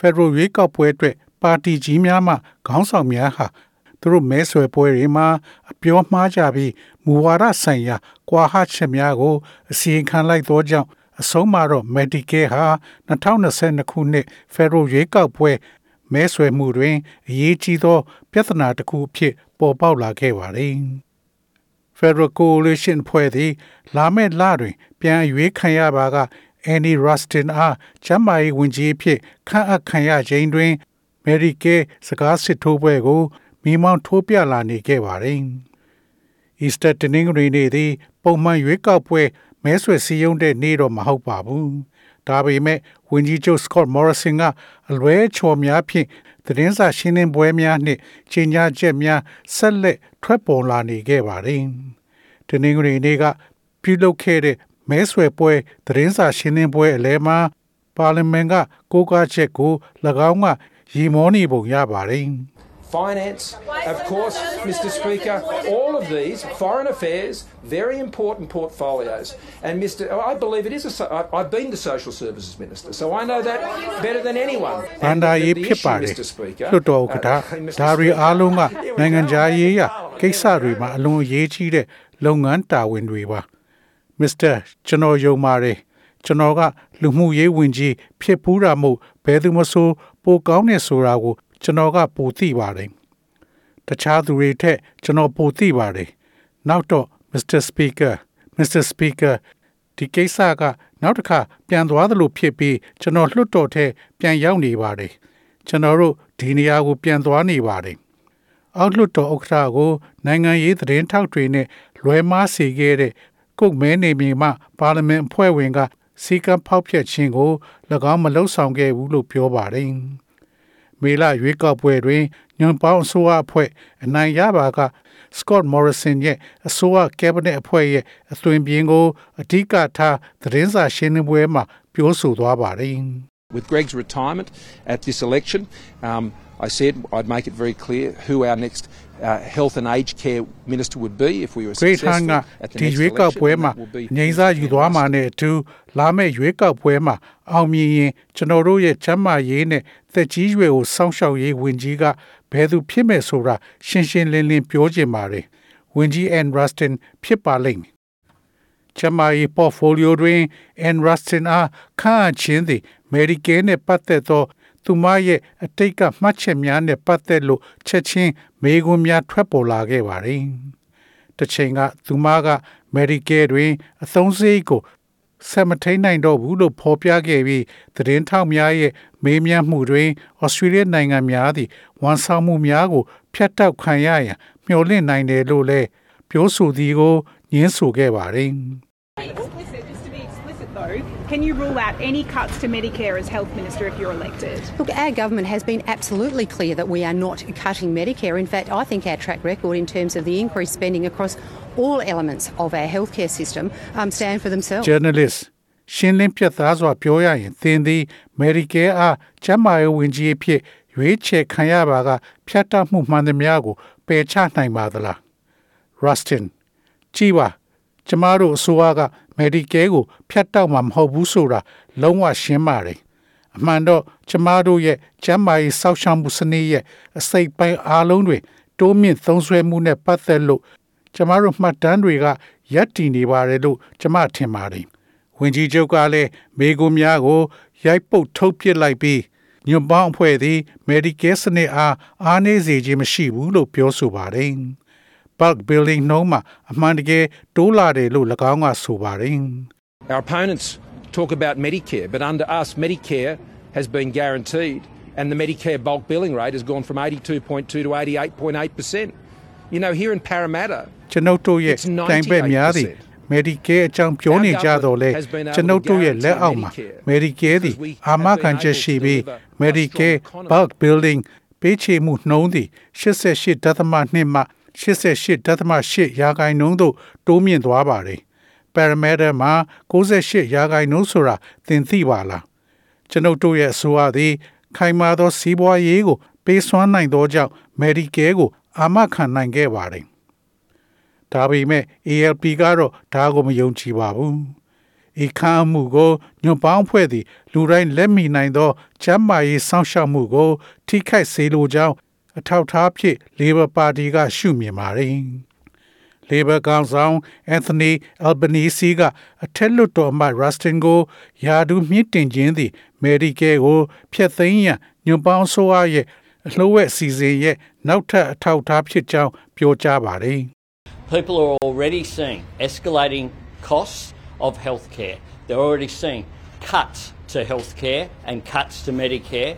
ဖက်ဒရယ်ရွေးကောက်ပွဲအတွက်ပါတီကြီးများမှခေါင်းဆောင်များဟာသူတို့မဲဆွယ်ပွဲတွေမှာအပြောမှားကြပြီးမူဝါဒဆိုင်ရာကွာဟချက်များကိုအစီရင်ခံလိုက်သောကြောင့်အဆုံးမှာတော့ Medicare ဟာ2022ခုနှစ် Federal ရွေးကောက်ပွဲမဲဆွယ်မှုတွင်အရေးကြီးသော ပြဿနာတစ်ခုအဖြစ်ပေါ်ပေါက်လာခဲ့ပါတယ်။ Federal Coalition ဖွဲ့သည်လာမယ့်လတွင် ပြန်ရွေးခံရပါက Annie Rustin အားကျမ်းမာရေးဝန်ကြီးအဖြစ်ခန့်အပ်ခံရခြင်းတွင် Medicare စကားစစ်ထိုးပွဲကိုမိမောင်းထိုးပြလာနေခဲ့ပါတယ်။ Easter တနင်္ဂနွေနေ့သည် ပုံမှန်ရွေးကောက်ပွဲမဲဆွယ်စည်းရုံးတဲ့နေ့တော့မဟုတ်ပါဘူး။ဒါပေမဲ့ဝန်ကြီးချုပ် Scott Morrison ကအလွဲချော်များဖြင့်သတင်းစာရှင်းလင်းပွဲများနှင့်ကြေညာချက်များဆက်လက်ထွက်ပေါ်လာနေခဲ့ပါတယ်။တနင်္ဂနွေနေ့ကပြုလုပ်ခဲ့တဲ့ မဲဆွယ်ပွဲသတင်းစာရှင်းလင်းပွဲအလဲမှာပါလီမန်ကကိုးကားချက်ကို၎င်းကရီမောနေပုံရပါတယ်။ finance, of course, Mr. Speaker, all of these foreign affairs, very important portfolios. And Mr. I believe it is a. I've been the social services minister, so I know that better than anyone. ဘန္ဒာရေးဖြစ်ပါတယ်လွတ်တော်ဥက္ကဋ္ဌဒါရီအားလုံးကနိုင်ငံခြားရေးရကိစ္စတွေမှာအလွန်အရေးကြီးတဲ့လုပ်ငန်းတာဝန်တွေပါ မစ္စတာကျွန်တော်ယုံပါတယ်ကျွန်တော်ကလူမှုရေးဝန်ကြီးဖြစ်ပူးတာမို့ဘယ်သူမဆိုပိုကောင်းနေဆိုတာကို ကျွန်တော်ကပိုသိပါတယ်တခြားသူတွေထက်ကျွန်တော်ပိုသိပါတယ်နောက်တော့ Mr. Speaker Mr. Speaker ဒီကိစ္စကနောက်တစ်ခါပြန်သွားသလိုဖြစ်ပြီးကျွန်တော်လွတ်တော်ထဲပြန်ရောက်နေပါတယ်ကျွန်တော်တို့ဒီနေရာကိုပြန်သွားနေပါတယ်အောက်လွတ်တော်ဥက္ကဋ္ဌကိုနိုင်ငံရေးသတင်းထောက်တွေနဲ့လွဲမားစေခဲ့တဲ့ ကုတ်မဲနေမြေမှပါလီမန်အဖွဲ့ဝင်ကစီကံဖောက်ဖျက်ခြင်းကို၎င်းမလှုပ်ဆောင်ခဲ့ဘူးလို့ပြောပါတယ်။မေလရွေးကောက်ပွဲတွင်ညွန်ပေါင်းအစိုးရအဖွဲ့အနိုင်ရပါက Scott Morrison ရဲ့အစိုးရ cabinet အဖွဲ့ရဲ့အသွင်ပြင်ကိုအဓိကထားသတင်းစာရှင်းလင်းပွဲမှာပြောဆိုသွားပါတယ်။ With Greg's retirement at this election, um, I said I'd make it very clear who our next uh, health and aged care minister would be if we were Great successful Hanga at the ဒီ next ရွေးကောက်ပွဲ election. မှာ and that will be ငြိမ်းစားယူသွားမှာနဲ့အတူလာမယ့်ရွေးကောက်ပွဲမှာအောင်မြင်ရင်ကျွန်တော်တို့ရဲ့ချမ်းမာရေးနဲ့သက်ကြီးရွယ်ကိုစောင့်ရှောက်ရေးဝန်ကြီးကဘယ်သူဖြစ်မဲ့ဆိုတာရှင်းရှင်းလင်းလင်းပြောချင်ပါတယ်ဝန်ကြီး Ann Rustin ဖြစ်ပါလိမ့်မယ်ချမ်းမာရေး portfolio တွင် Ann Rustin အားခန့်အပ်ခြင်းသည် Medicare နဲ့ပတ်သက်သော သူမရဲ့အတိတ်ကမှတ်ချက်များနဲ့ပတ်သက်လို့ချက်ချင်းမေးခွန်းများထွက်ပေါ်လာခဲ့ပါတယ်။တစ်ချိန်ကသူမက Medicare တွင်အသုံးစရိတ်ကိုဆက်မထိန်နိုင်တော့ဘူးလို့ဖော်ပြခဲ့ပြီးသတင်းထောက်များရဲ့မေးမြန်းမှုတွင်ဩစတြေးလျနိုင်ငံများသည်ဝန်ဆောင်မှုများကိုဖျက်တောက်ခံရရန်မျှော်လင့်နိုင်တယ်လို့လည်းပြောဆိုသည်ကိုညင်းဆိုခဲ့ပါတယ်။ explicit though, can you rule out any cuts to Medicare as Health Minister if you're elected? Look, our government has been absolutely clear that we are not cutting Medicare. In fact, I think our track record in terms of the increased spending across all elements of our healthcare system um, stand for themselves. journalist ရှင်းလင်းပြတ်သားစွာပြောရရင်သင်သည် Medicare အားကျန်းမာရေးဝန်ကြီးအဖြစ်ရွေးချယ်ခံရပါကဖြတ်တောက်မှုမှန်သမျှကိုပယ်ချနိုင်ပါသလား Rustin ကြည်ပါကျမတို့အစိုးရက Medicare ကိုဖြတ်တောက်မှာမဟုတ်ဘူးဆိုတာလုံးဝရှင်းပါတယ်အမှန်တော့ကျမတို့ရဲ့ကျန်းမာရေးစောင့်ရှောက်မှုစနစ်ရဲ့အစိတ်ပိုင်းအားလုံးတွေတိုးမြင့်သုံးစွဲမှုနဲ့ပတ်သက်လို့ကျမတို့မှတ်တမ်းတွေကရပ်တည်နေပါတယ်လို့ကျမထင်ပါတယ်ဝင်ကြီးချုပ်ကလည်းမေကွန်များကိုရိုက်ပုတ်ထုတ်ပစ်လိုက်ပြီးညွန့်ပေါင်းအဖွဲ့သည် Medicare စနစ်အားအားနည်းစေခြင်းမရှိဘူးလို့ပြောဆိုပါတယ်။ bulk billing နှုန်းမှာအမှန်တကယ်တိုးလာတယ်လို့၎င်းကဆိုပါတယ်။ Our opponents talk about Medicare, but under us, Medicare has been guaranteed, and the Medicare bulk billing rate has gone from 82.2 to 88.8%. You know, here in Parramatta, ကျွန်ုပ်တို့ရဲ့ It's တိုင်ဘက်များသည် Medicare အကြောင်းပြောနေကြတော့လေကျွန်ုပ်တို့ရဲ့လက်အောက်မှာ Medicare သည်အာမခံချက်ရှိပြီး Medicare bulk building ပေးချေမှုနှုန်းသည်88.2မှ 88.8ရာခိုင်နှုန်းသို့တိုးမြင့်သွားပါတယ်။ Parameter မှာ68ရာခိုင်နှုန်းဆိုတာသင်သိပါလား။ကျွန်ုပ်တို့ရဲ့အဆိုအသည် ခိုင်မာသောစီးပွားရေးကို ပေးစွမ်းနိုင်သောကြောင့် Medicare ကို အာမခံနိုင်ခဲ့ပါတယ်။ဒါပေမဲ့ ALP ကတော့ဒါကိုမယုံကြည်ပါဘူး။ဤခမ်းမှုကိုညွန်ပေါင်းဖွဲ့သည့်လူတိုင်းလက်မိနိုင်သောချမ်းမာရေးစောင့်ရှောက်မှုကို ထိခိုက်စေလိုကြောင်း အထောက်ထားဖြင့် Labor Party ကရှုမြင်ပါတယ်။ Labor ကောင်ဆောင်အန်သိုနီအယ်ဘနီစီကအထက်လွှတ်တော်အမတ်ရပ်စတင်ကိုယာဒူမြင့်တင်ခြင်းသည် Medicare ကိုဖျက်သိမ်းရန်ညွန်ပေါင်းဆိုအားရဲ့အလှုပ်ဝက်စီစဉ်ရဲ့နောက်ထပ်အထောက်အထားဖြစ်ကြောင်းပြောကြားပါတယ် People are already seeing escalating costs of healthcare. They're already seeing cuts to healthcare and cuts to Medicare.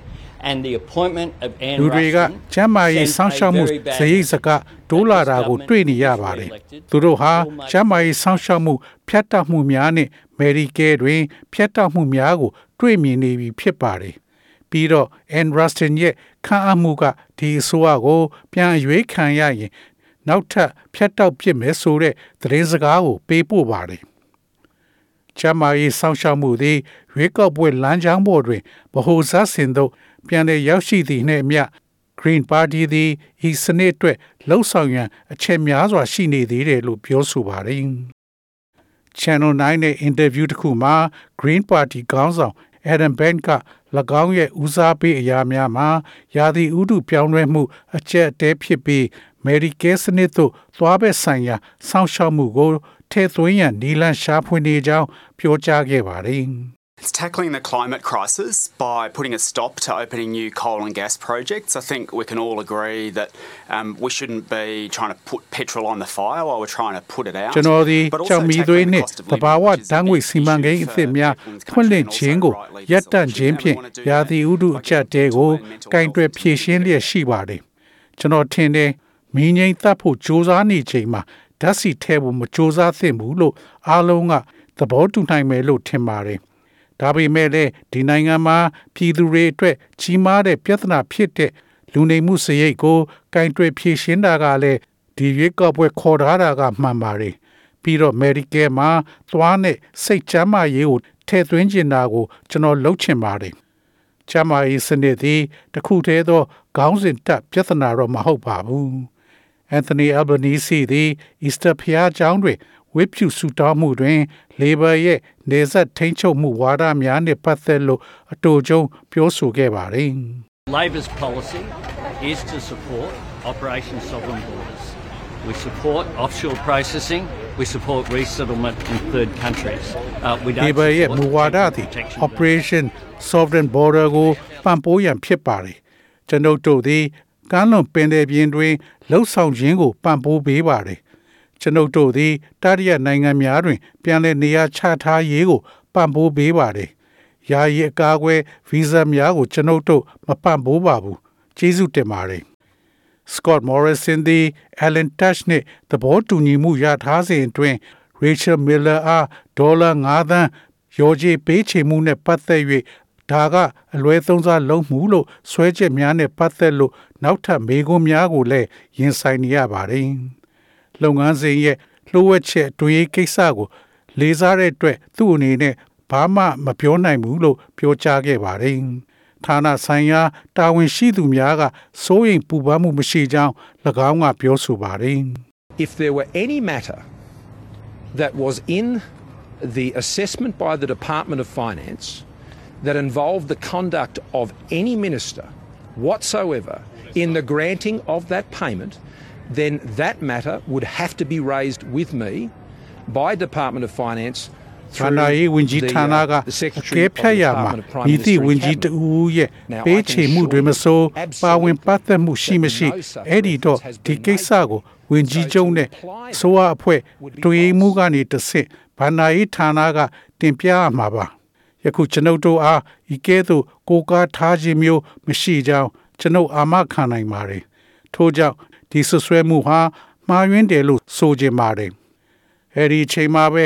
And the appointment of Anne လူတွေကချမ်းမာရေးစောင့်ရှောက်မှုစရိတ်စကတိုးလာတာကို တွေ့နေရပါတယ်။သူတို့ဟာချမ်းမာရေးစောင့်ရှောက်မှုဖြတ်တောက်မှုများနဲ့ Medicare တွင် ဖြတ်တောက်မှုများကို တွေ့မြင်နေပြီဖြစ်ပါတယ်။ပြီးတော့ Anne Rustin ရဲ့ခံအမှုကဒီအစိုးရကို ပြန်အရွေးခံရရင် နောက်ထပ်ဖြတ်တောက်ပြစ်မယ်ဆိုတဲ့သတင်းစကားကို ပေးပို့ပါတယ်။ချမ်းမာရေးစောင့်ရှောက်မှုသည်ရွေးကောက်ပွဲလမ်းကြောင်းပေါ်တွင်ဗဟိုဇာတ်စင်သို့ ပြန်လည်ရောက်ရှိသည့်နှင့်အမျှ Green Party သည်ဤစနစ်အတွက်လှုံ့ဆော်ရန်အချက်များစွာရှိနေသေးတယ်လို့ပြောဆိုပါတယ်။ Channel 9နဲ့ interview တစ်ခုမှာ Green Party ခေါင်းဆောင် Adam Bank က၎င်းရဲ့ဦးစားပေးအရာများမှာယာသီဥတုပြောင်းလဲမှု အကျက်တဲဖြစ်ပြီး Medicare စနစ်သို့သွားဘက်ဆိုင်ရာစောင့်ရှောက်မှုကိုထည့်သွင်းရန်နီလန်ရှာဖွေနေကြောင်းပြောကြားခဲ့ပါတယ်။ It's tackling the climate crisis by putting a stop to opening new coal and gas projects. I think we can all agree that um, we shouldn't be trying to put petrol on the fire while we're trying to put it out. ကျွန်တော်ဒီကြောင်မီသွေးနဲ့တဘာဝတန်းငွေစီမံကိန်းအသစ်များဖွင့်လှစ်ခြင်းကိုရပ်တန့်ခြင်းဖြင့်ရာသီဥတုအကျပ်တဲကိုကင်တွယ်ဖြည့်ရှင်းလျက်ရှိပါတယ်။ကျွန်တော်ထင်တယ်မင်းငိမ့်တတ်ဖို့စ조사နေချိန်မှာဓာတ်စီထဲဖို့မစ조사သင့်ဘူးလို့အားလုံးကသဘောတူနိုင်မယ်လို့ထင်ပါတယ်။ ဒါပေမဲ့လည်းဒီနိုင်ငံမှာပြည်သူတွေအတွက်ကြီးမားတဲ့ပြဿနာဖြစ်တဲ့လူနေမှုစရိတ်ကိုကင်တွယ်ဖြေရှင်းတာကလည်းဒီရွေးကောက်ပွဲခေါ်ထားတာကမှန်ပါတယ်ပြီးတော့ Medicare မှာသွားနဲ့စိတ်ချမ်းသာရေးကိုထည့်သွင်းကျင်တာကို ကျွန်တော်လုပ်ချင်ပါတယ်ချမ်းသာရေးစနစ်သည်တခုတည်းသောခေါင်းစဉ်တက်ပြဿနာတော့မဟုတ်ပါဘူးအန်သိုနီအယ်ဘနီစီသည်အီစတာဖျားကျောင်းတွင် ဝိဖြူဆူတောင်းမှုတွင် Labor ရဲ့နေဆက်ထိန်းချုပ်မှုဝါဒများနှင့်ပတ်သက်လို့အတူကျုံပြောဆိုခဲ့ပါတယ်။ Labor's policy is to support Operation Sovereign Borders. We support offshore processing. We support resettlement in third countries. Uh, we don't Labor ရဲ့မူဝါဒသည် Operation Sovereign Border ကိုပံ့ပိုးရန်ဖြစ်ပါတယ်။ကျွန်ုပ်တို့သည်ကမ်းလွန်ပင်လယ်ပြင်တွင်လှုပ်ဆောင်ခြင်းကိုပံ့ပိုးပေးပါတယ်။ ကျွန်ုပ်တို့သည်တတိယနိုင်ငံများတွင် ပြန်လည်နေရာချထားရေးကိုပံ့ပိုးပေးပါတယ်။ယာယီအကာအကွယ်ဗီဇာများကိုကျွန်ုပ်တို့မပံ့ပိုးပါဘူး။ကျေးဇူးတင်ပါတယ်။ Scott Morrison သည် Alan Touch နှင့်သဘောတူညီမှုရထားစဉ်အတွင်း Rachel Miller အားဒေါ်လာ9သန်းရောကြေးပေးချေမှုနဲ့ပတ်သက်၍ဒါကအလွဲသုံးစားလုံးမှုလို့ဆွဲချက်များနဲ့ပတ်သက်လို့နောက်ထပ်မေးခွန်းများကိုလည်းရင်ဆိုင်နေရပါတယ်။ လုပ်ငန်းစဉ်ရဲ့လှိုးဝှက်ချက်တွေးကိစ္စကို လေးစားတဲ့အတွက်သူ့အနေနဲ့ဘာမှမပြောနိုင်ဘူးလို့ပြောကြားခဲ့ပါတယ်။ဌာနဆိုင်ရာတာဝန်ရှိသူများကစိုးရိမ်ပူပန်မှုမရှိကြောင်း၎င်းကပြောဆိုပါတယ်။ If there were any matter that was in the assessment by the Department of Finance that involved the conduct of any minister whatsoever in the granting of that payment then that matter would have to be raised with me by Department of Finance ဌာနရေးဝန်ကြီးဌာနကအကဲဖြတ်ရမှာဤသည့်ဝန်ကြီးတဦးရဲ့ပေးချေမှုတွေမစိုးပါဝင်ပတ်သက်မှုရှိမရှိအဲ့ဒီတော့ဒီကိစ္စကိုဝန်ကြီးချုပ်နဲ့ဆိုအားအဖွဲ့တွေးမှုကနေတဆင့်ဗန္နာရေးဌာနကတင်ပြရမှာပါယခုကျွန်ုပ်တို့အားဤကဲ့သို့ကိုကားထားခြင်းမျိုးမရှိကြောင်းကျွန်ုပ်အာမခံနိုင်ပါတယ်ထို့ကြောင့် ဒီဆွဆွဲမှုဟာမှားယွင်းတယ်လို့ဆိုကြပါတယ်အဲဒီအချိန်မှာပဲ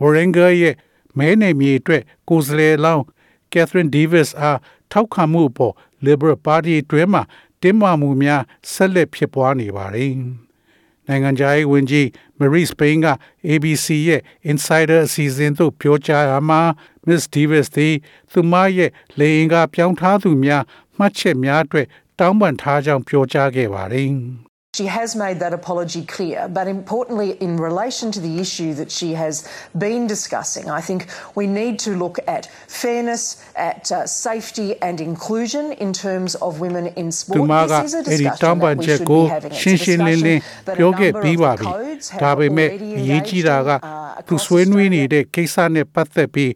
ဝရင်ဂါရဲ့မဲနေမြေအတွက်ကိုယ်စားလှယ်လောင်းကက်သရင်ဒေးဗစ်အားထောက်ခံမှုအပေါ် Liberal Party အတွင်းမှာတင်းမာမှုများဆက်လက်ဖြစ်ပွားနေပါတယ်။နိုင်ငံခြားရေးဝန်ကြီး Marie Spain က ABC ရဲ့ Insider အစီအစဉ်သို့ပြောကြားရမှာ Miss Davis သည်သူမရဲ့လေရင်ကပြောင်းထားသူများမှတ်ချက်များအတွက်တောင်းပန်ထားကြောင်းပြောကြားခဲ့ပါတယ်။ She has made that apology clear, but importantly, in relation to the issue that she has been discussing, I think we need to look at fairness, at uh, safety and inclusion in terms of women in သူ sport. မက This is a အဲ့ဒီ discussion တောင်းပန် that we ချက် should ကို be having. It's ရှ a င်းရှင်းလင်းလင်း discussion that a ပြောခဲ့ number ပြီးပါ of ပြီ codes ဒါ have ပေမဲ့ already အရေးကြီးတာက engaged in, uh, သူ across ဆွေးနွေး Australia. နေတဲ့ကိစ္စနဲ့ပတ်သက်ပြီး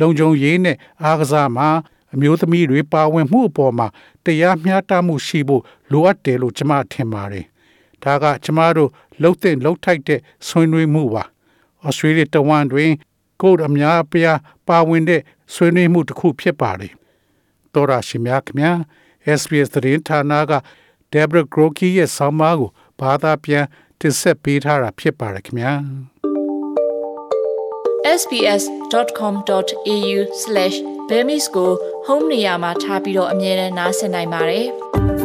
လုံခြုံရေးနဲ့အားကစားမှာအမျိုးသမီးတွေပါဝင်မှုအပေါ်မှာတရားမျှတမှုရှိဖို့လိုအပ်တယ်လို့ကျွန်မထင်ပါတယ် ဒါကကျွန်မတို့လှုပ်တဲ့လှုပ်ထိုက်တဲ့ဆွေးနွေးမှုပါဩစတြေးလျတဝန်တွင်ကိုယ်အများအပြားပါဝင်တဲ့ဆွေးနွေးမှုတစ်ခုဖြစ်ပါတယ်တော်ရရှိမြခင်ဗျာ SBS သတင်းဌာနက Deborah Grokey ရဲ့ဆောင်းပါးကိုဘာသာပြန်တင်ဆက်ပေးထားတာဖြစ်ပါတယ်ခင်ဗျာ sbs.com.au/bemis ကို home နေရာမှာထားပြီးတော့အမြဲတမ်းနှားဆင်နိုင်ပါတယ်။